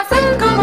ませんか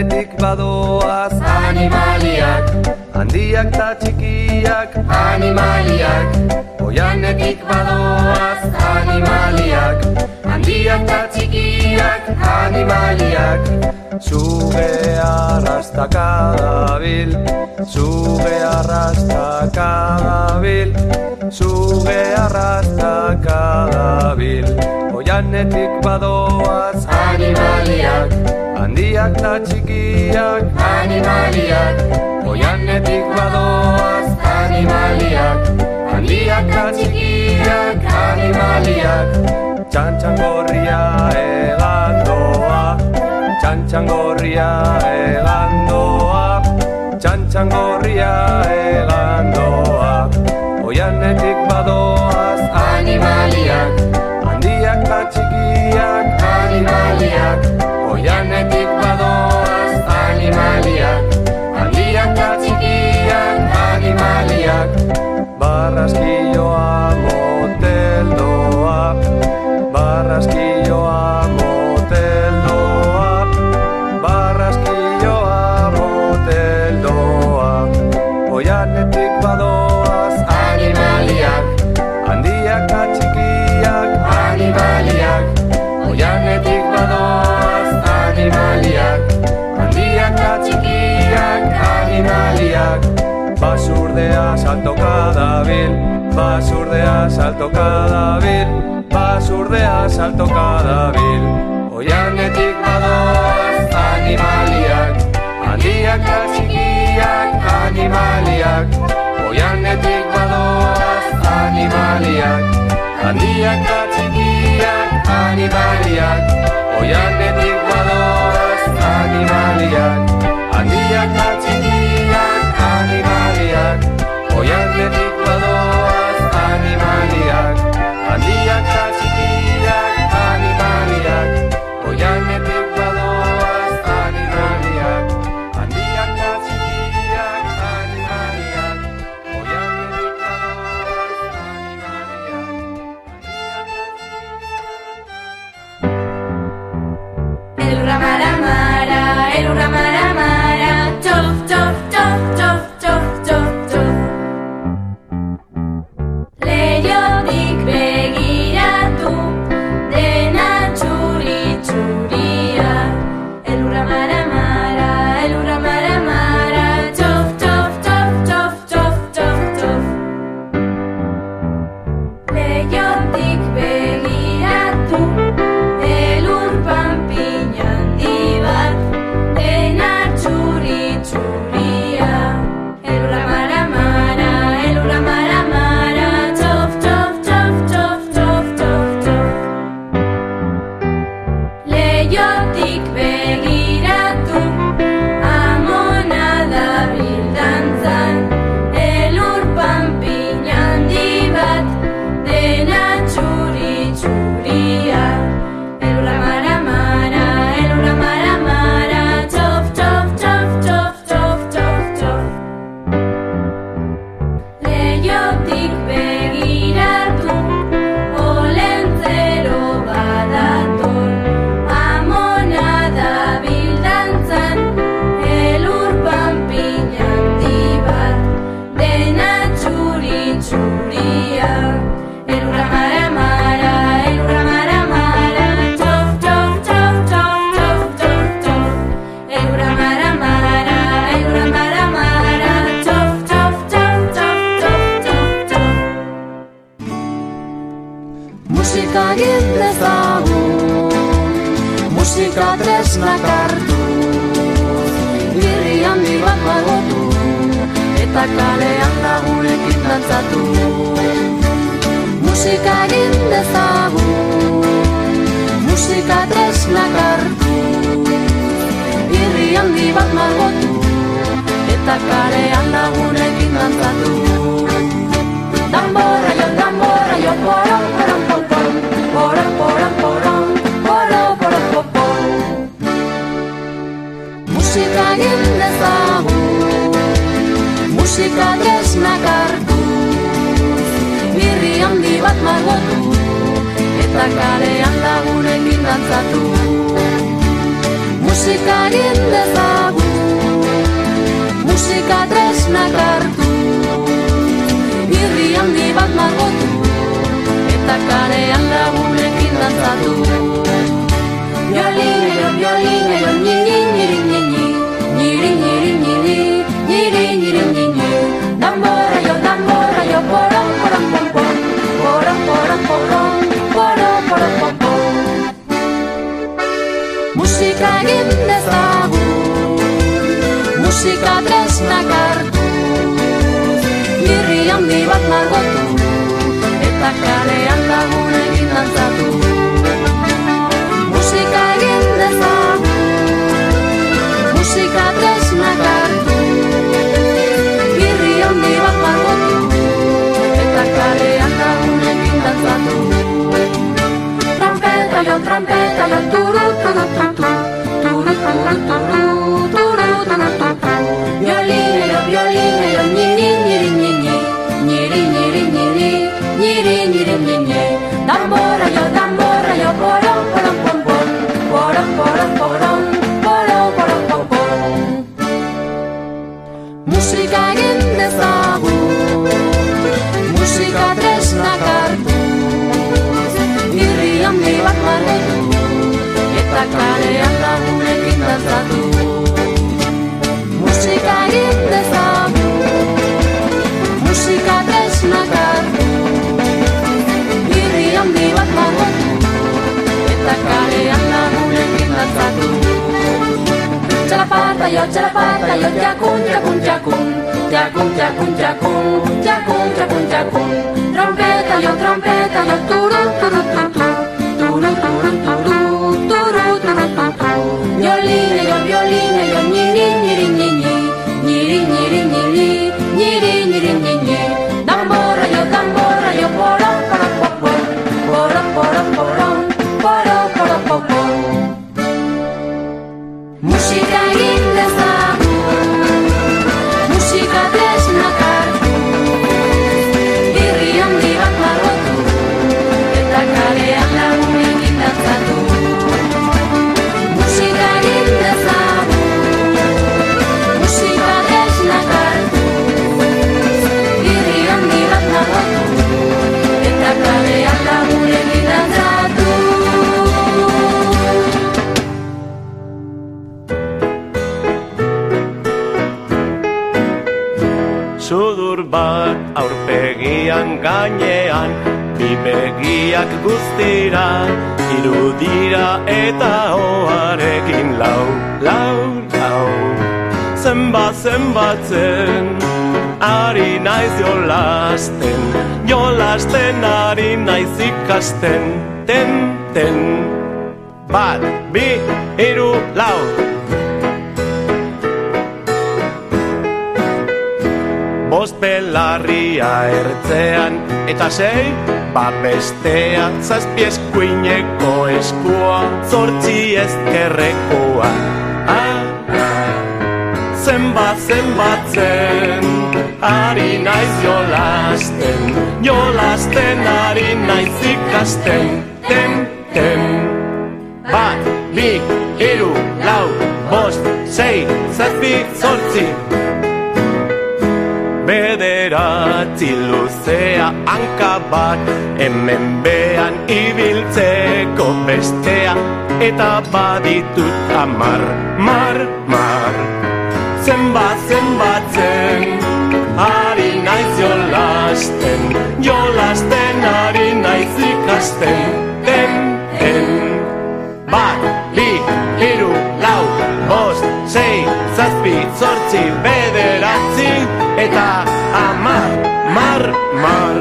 Oianetik badoaz. Animaliak. Handiak ta txikiak. Animaliak. Oianetik badoaz. Animaliak. Handiak ta txikiak. Animaliak. Zuge arrastaka dabil. Zuge arrastaka dabil. Zuge arrastaka dabil. Oianetik badoaz. Animaliak Handiak eta txikiak. Animaliak. Oianetik badoaz. Animaliak. Handiak eta txikiak. Animaliak. Txantxan gorria egandoa Txantxan gorria egandoa Txantxan kadabil Basurdea salto kadabil Basurdea salto kadabil Oianetik badoaz animaliak. Handiak atxikiak animaliak. Oianetik badoaz animaliak. Handiak atxikiak Trompeta, trompeta, la satu. Celapan tayo, celapan jakun jakun, jakun, jakun. Jakun, jakun, jakun, jakun, jakun, jakun. Trompet tayo, trompet turu turu turu, turu turu turu, turu turu turu, turun. Nyolin, yo, violin, yo, nyiri, nyiri, nyiri. Nyiri, nyiri, nyiri, nyiri. Guztira Irudira eta oarekin lau, lau, lau. Zenbat, zenbatzen Ari naiz jolasten Jolasten ari naiz ikasten Ten, ten. Bat, bi, iru, lau. Bost belarria ertzean eta sei Ba bestea zazpi eskuineko eskua Zortzi ezkerrekoa. Ah, ah. Zenbat zenbatzen Ari naiz jolasten Jolasten ari naiz ikasten. Ten, ten. Bat, bi, iru, lau, bost, sei, zazpi, zortzi Bederatzi luzea hanka bat Hemen behan ibiltzeko bestea Eta baditut amar, mar, mar. Zenbat, zenbatzen Ari naiz jolasten Jolasten ari naiz ikasten Den, den. Bat, bi, hiru, lau, bost, sei, zaz zortzi, bederatzi, eta amar, mar, mar.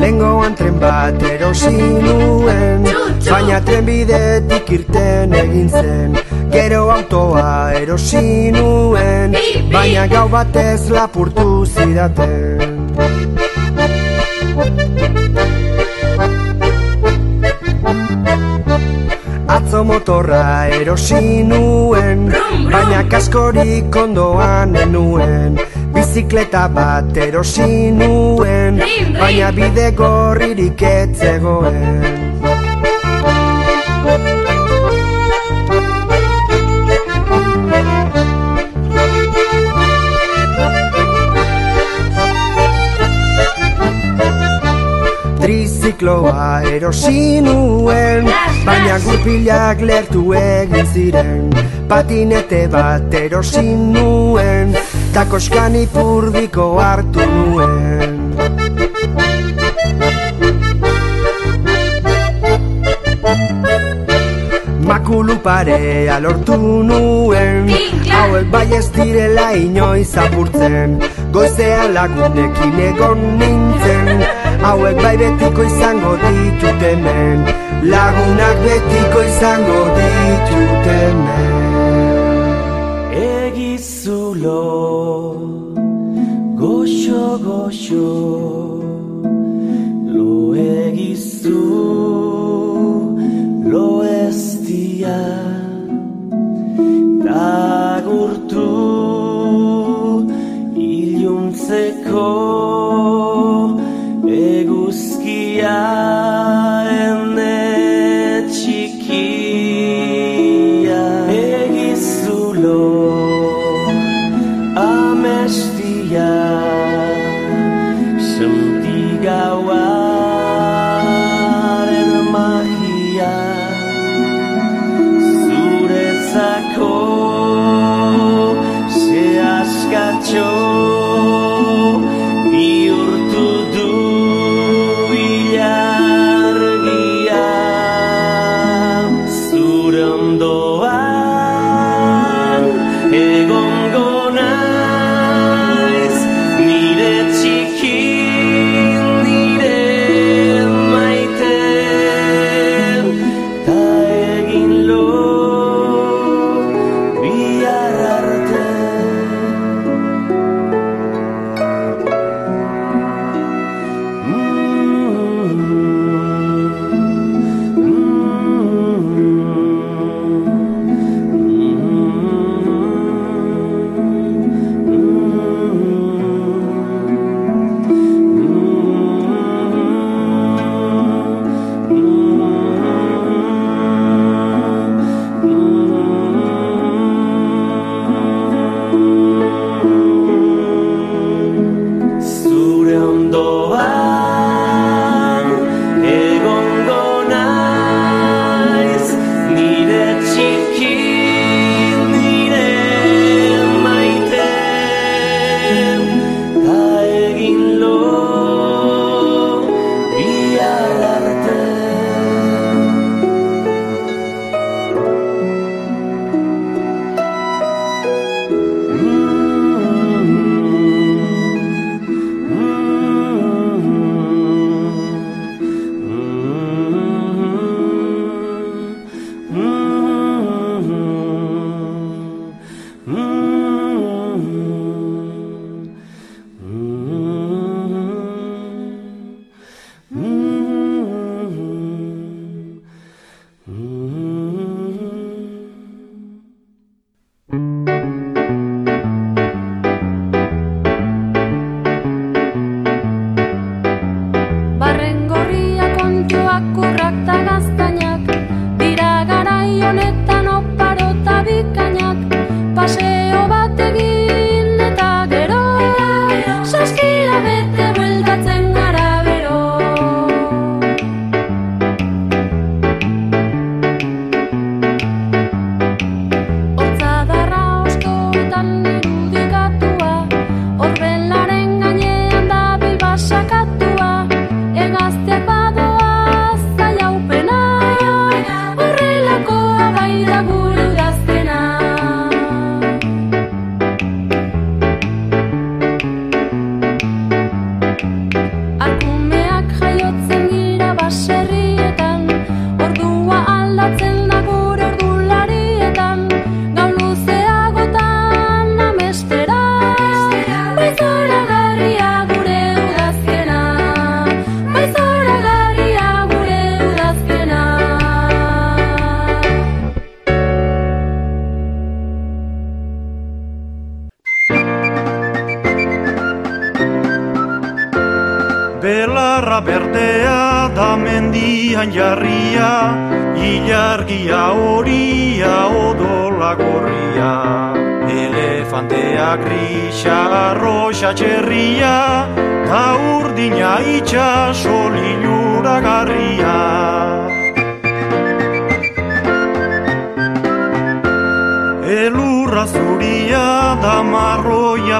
Lengoan tren bat erosi nuen Baina tren bidetik irten egin zen. Gero autoa erosi nuen Baina gau batez lapurtu zidaten Atzo motorra erosi nuen Baina kaskorik ondoan enuen. Bizikleta bat erosi nuen Baina bide gorririk etzegoen Trizikloa erosi nuen Baina gurpilak lertu egin ziren. Patinete bat erosi nuen Takoskan ipurdiko hartu nuen. Makulu parea lortu nuen Hauek bai ez direla inoiz apurtzen. Goizean lagunekin egon nintzen Hauek bai betiko izango ditut hemen Lagunak betiko izango ditut hemen Egizulo Goxo, goxo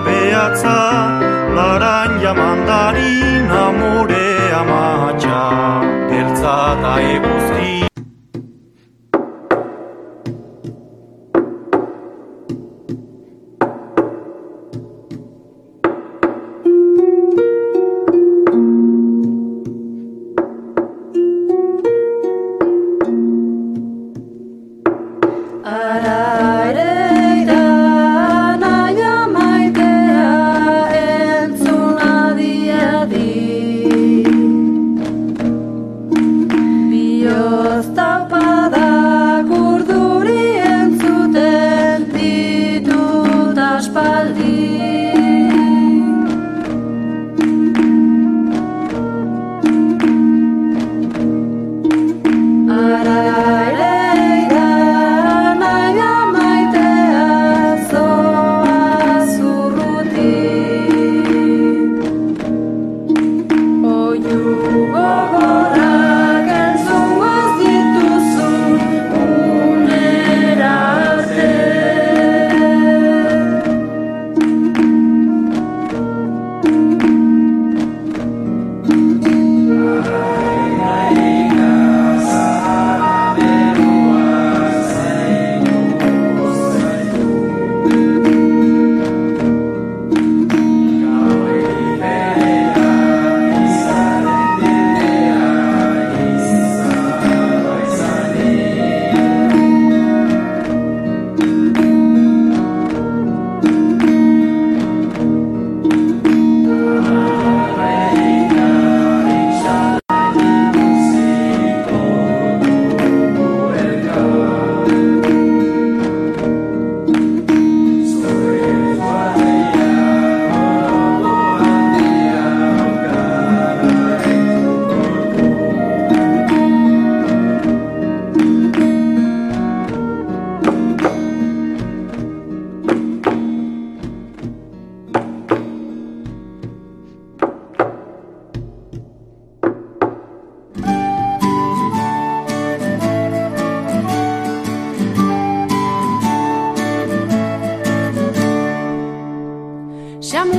behatza Laranja mandarina, amore matxa Beltza eta ego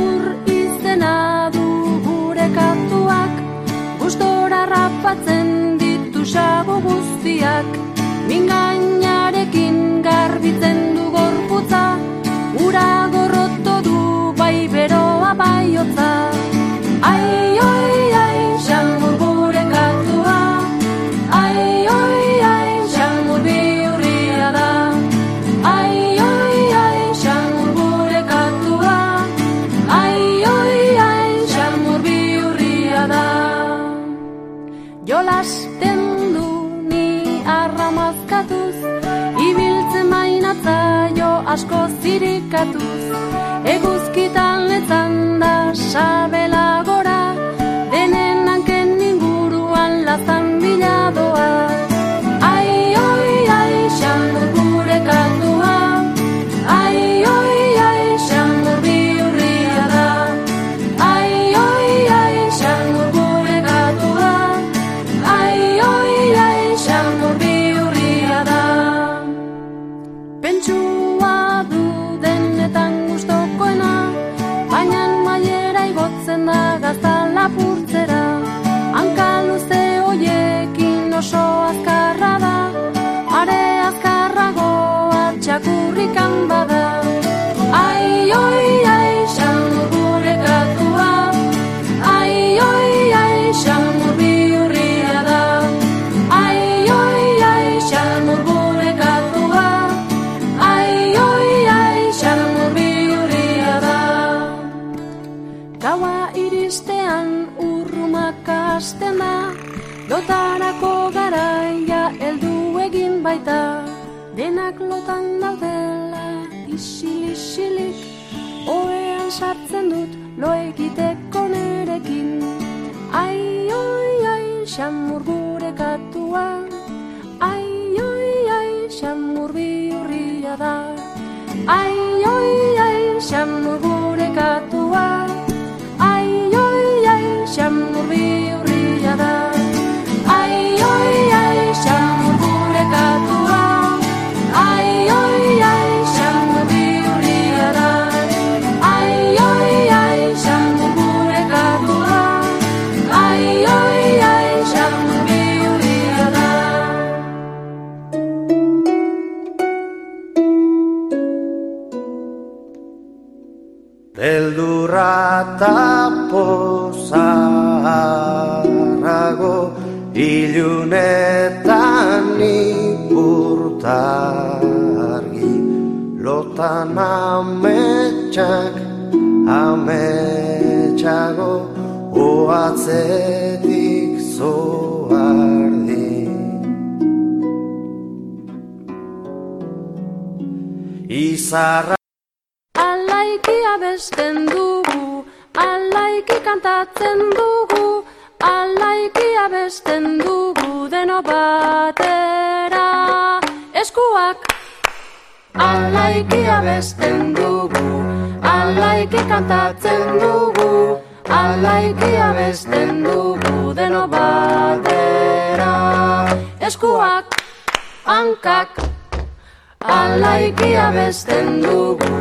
ur izena du gure kantuak gustora rapatzen ditu sabo guztiak mingainarekin garbitzen asko zirikatuz, eguzkitan letan da sabelago. شمه Beldurra eta pozarrago ilunetan ipurtargi lotan ametsak ametsago oatzetik zoardi. Izarra alaiki abesten dugu, alaiki kantatzen dugu, alaiki abesten dugu deno batera. Eskuak hankak Alaiki abesten dugu,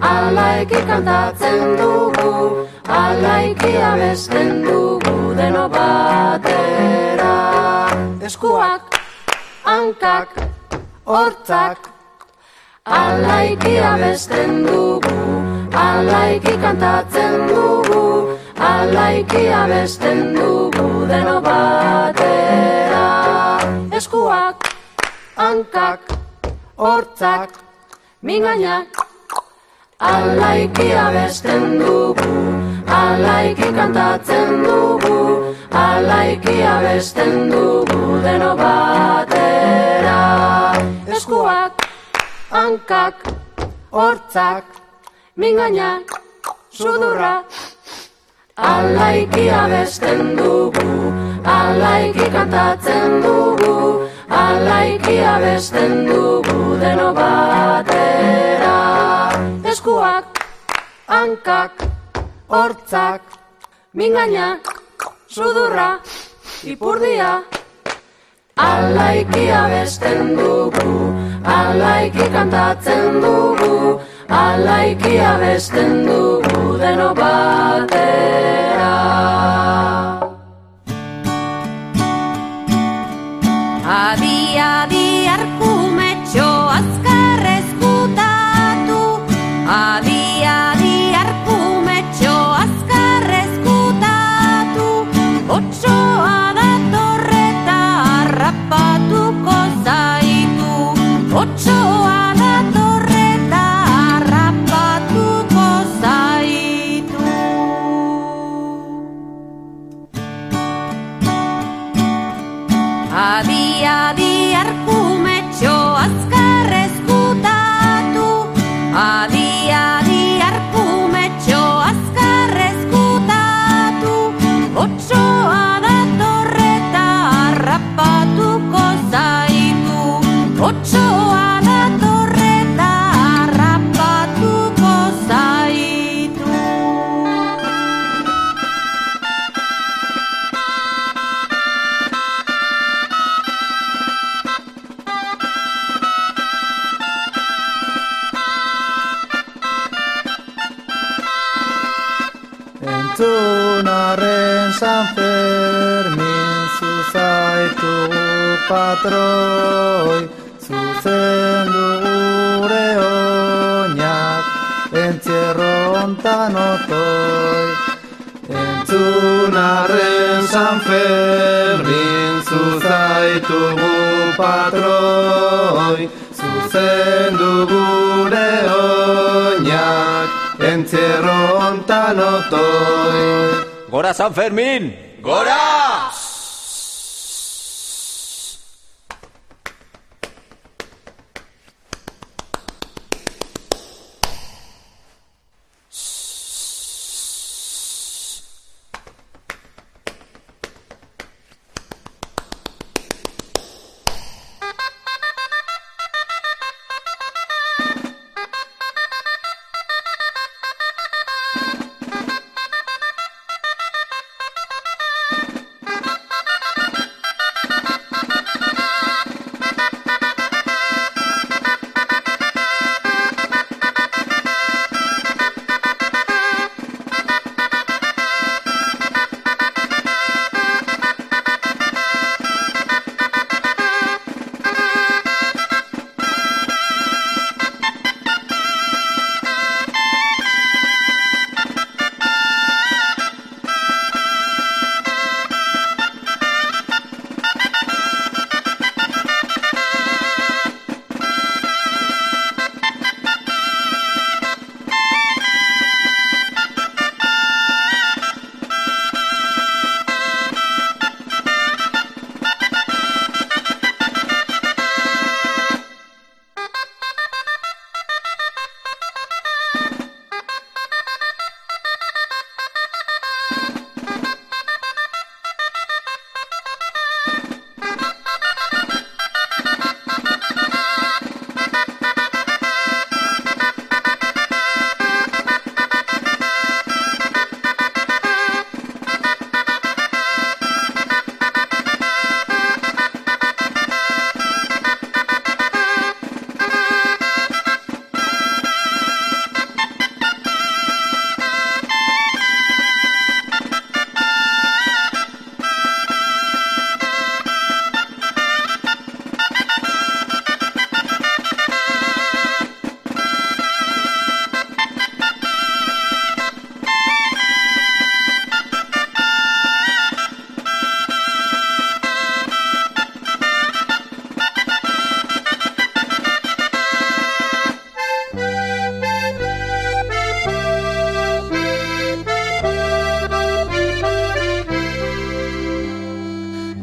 alaiki kantatzen dugu, alaiki abesten dugu deno batera. Eskuak, hankak, hortzak, alaiki abesten dugu, alaiki kantatzen dugu, alaiki abesten dugu deno batera. Eskuak, hankak, hortzak, mingainak, alaiki abesten dugu, alaiki kantatzen dugu, alaiki abesten dugu deno batera. Eskuak, hankak, hortzak, mingainak, sudurra, alaiki abesten dugu, alaiki kantatzen dugu, alaiki abesten dugu deno batera. Eskuak, hankak, hortzak, mingainak, sudurra, ipurdia, alaiki abesten dugu, alaiki kantatzen dugu, alaiki abesten dugu deno batera. Zuzendu gure oinak entzierro hontan otoi Gora San Fermín! Gora!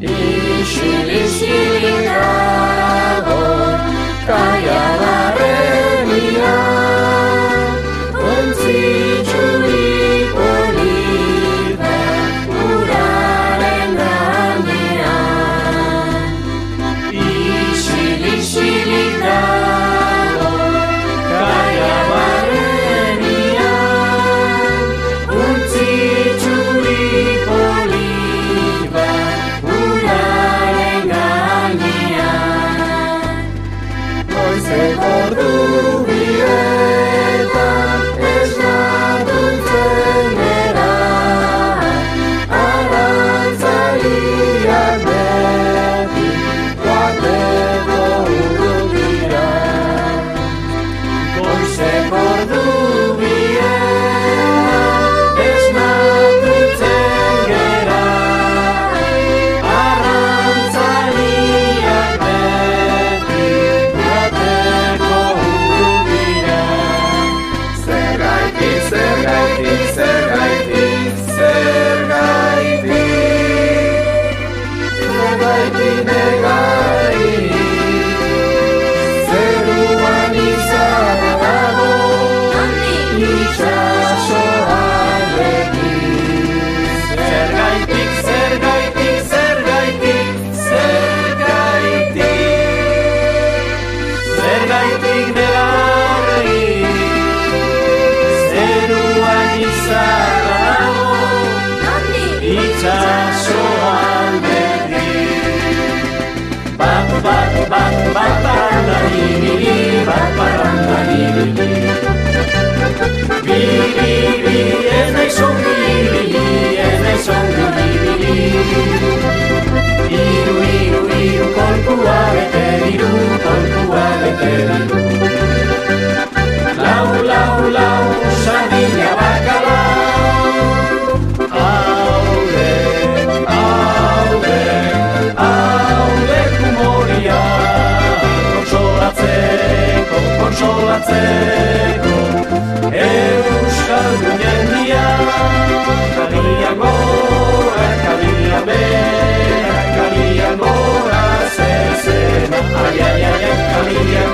İşimiz ibili, ez nahi zongi ibili, ez nahi zongi ibili. Iru, iru, iru, kolkua bete diru, kolkua bete diru. Lau, lau, lau, sardina bakala. Aude, aude, aude kumoria. Konsolatzeko, konsolatzeko. ay, ay, ay, ay, familia.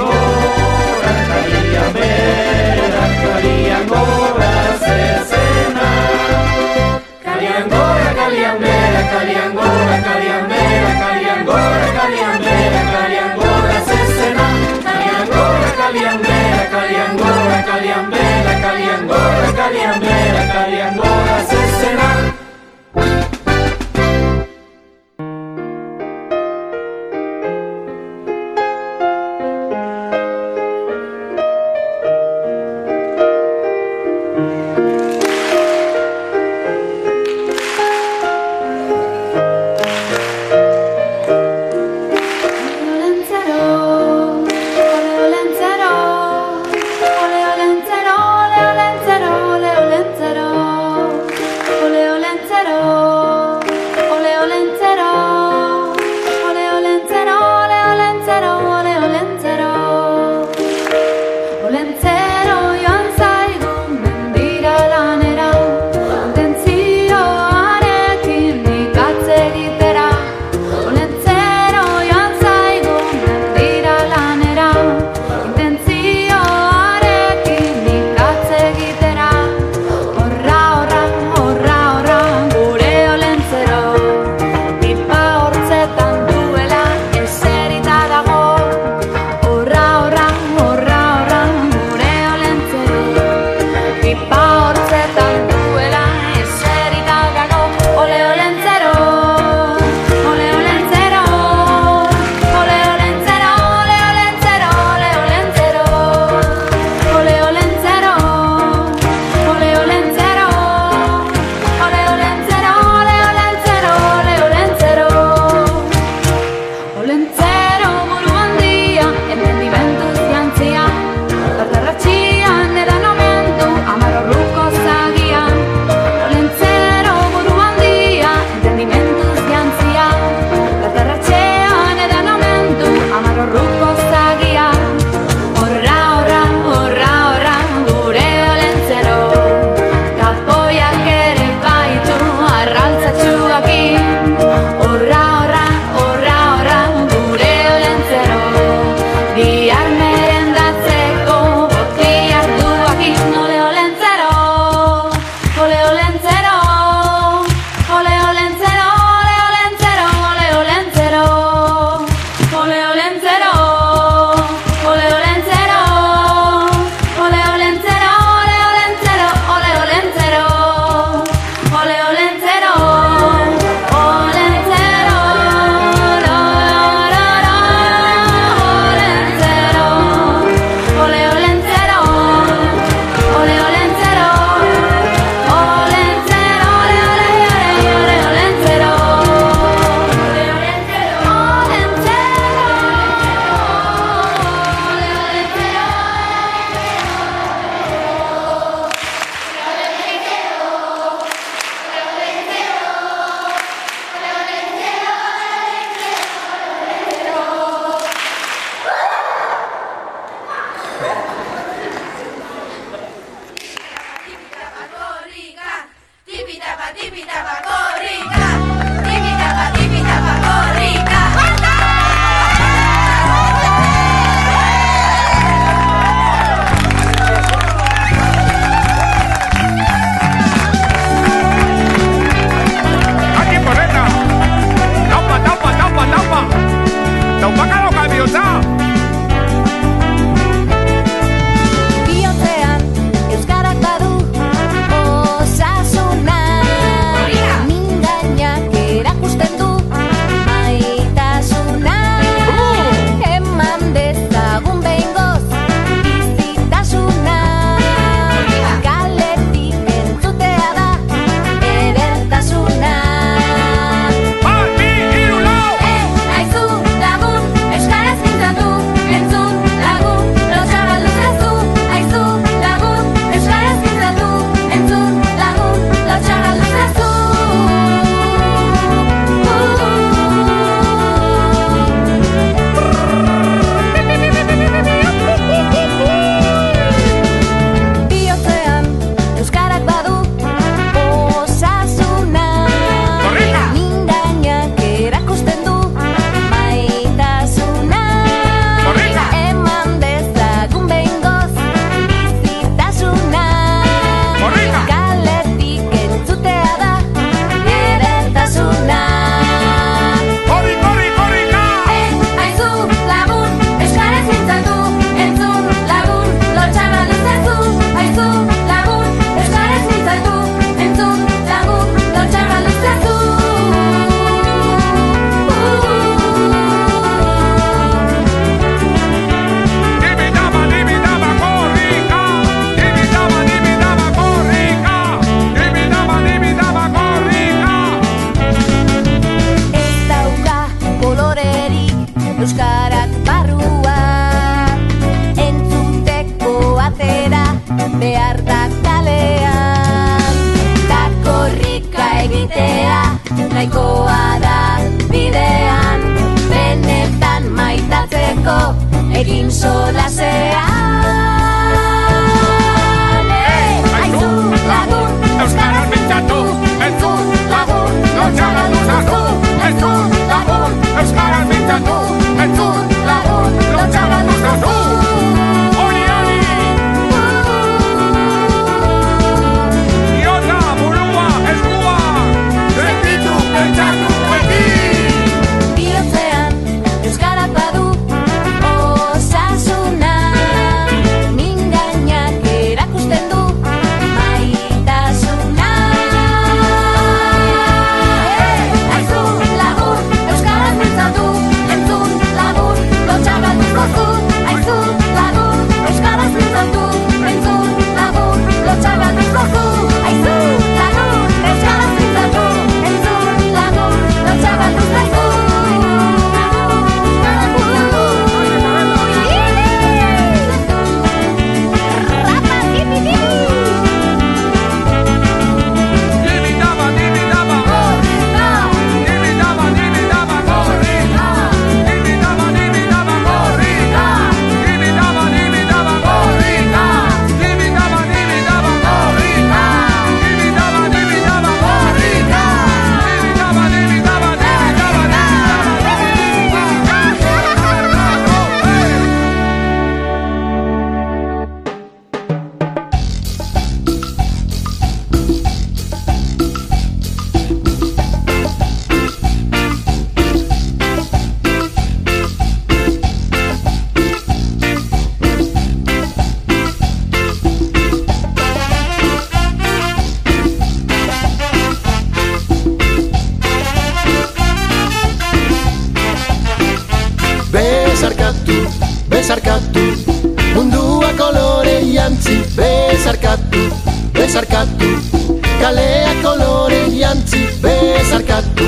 Bezarkatu Kalea kolore jantzi Bezarkatu,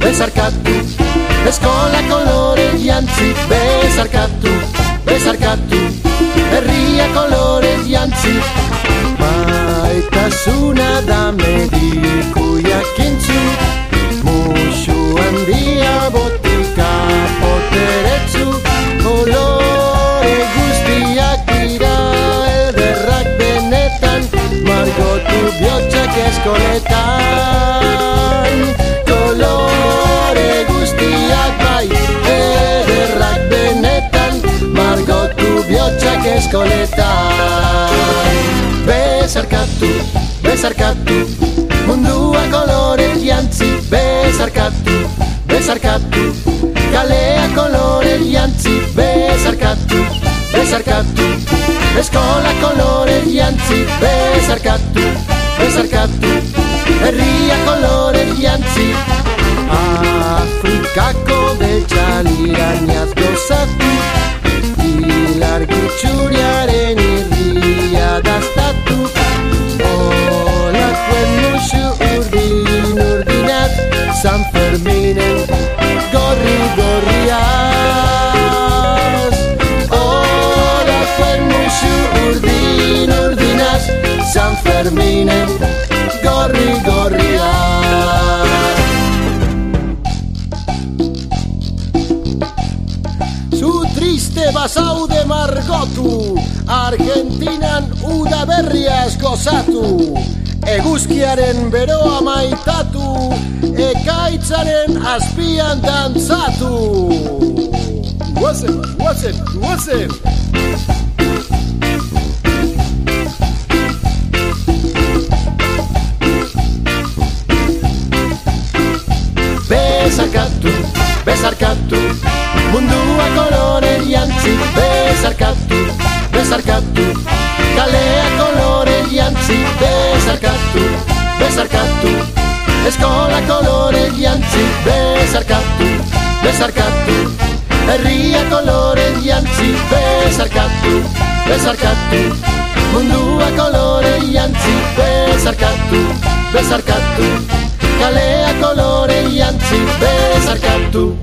bezarkatu. Eskola kolore jantzi Bezarkatu, bezarkatu. Herria kolore jantzi. Maitasuna da mediku bihotzak eskoletan Kolore guztiak bai ederrak benetan Margotu bihotzak eskoletan. Bezarkatu, bezarkatu Mundua kolore jantzi Bezarkatu, bezarkatu Kalea kolore jantzi Bezarkatu, bezarkatu Eskola kolore jantzi Bezarkatu, bezarkatu Herria kolore jantzi Afrikako betxalirainaz gozatu Ilargi txuriaren irria daztatu Olakuen musu urdin urdinat San Ferminen San Ferminen gorri gorriaz Zu triste basaude margotu Argentinan udaberriaz gozatu Eguzkiaren beroa maitatu Ekaitzaren azpian dantzatu. Guazen, guazen, guazen Bezarkatu, bezarkatu Mundua kolore jantzi. Bezarkatu, bezarkatu Kalea kolore jantzi. Bezarkatu, bezarkatu Eskola kolore jantzi. Bezarkatu, bezarkatu Herria kolore jantzi. Bezarkatu, bezarkatu Mundua kolore jantzi. Bezarkatu, bezarkatu Kalea kolore jantzi Bezarkatu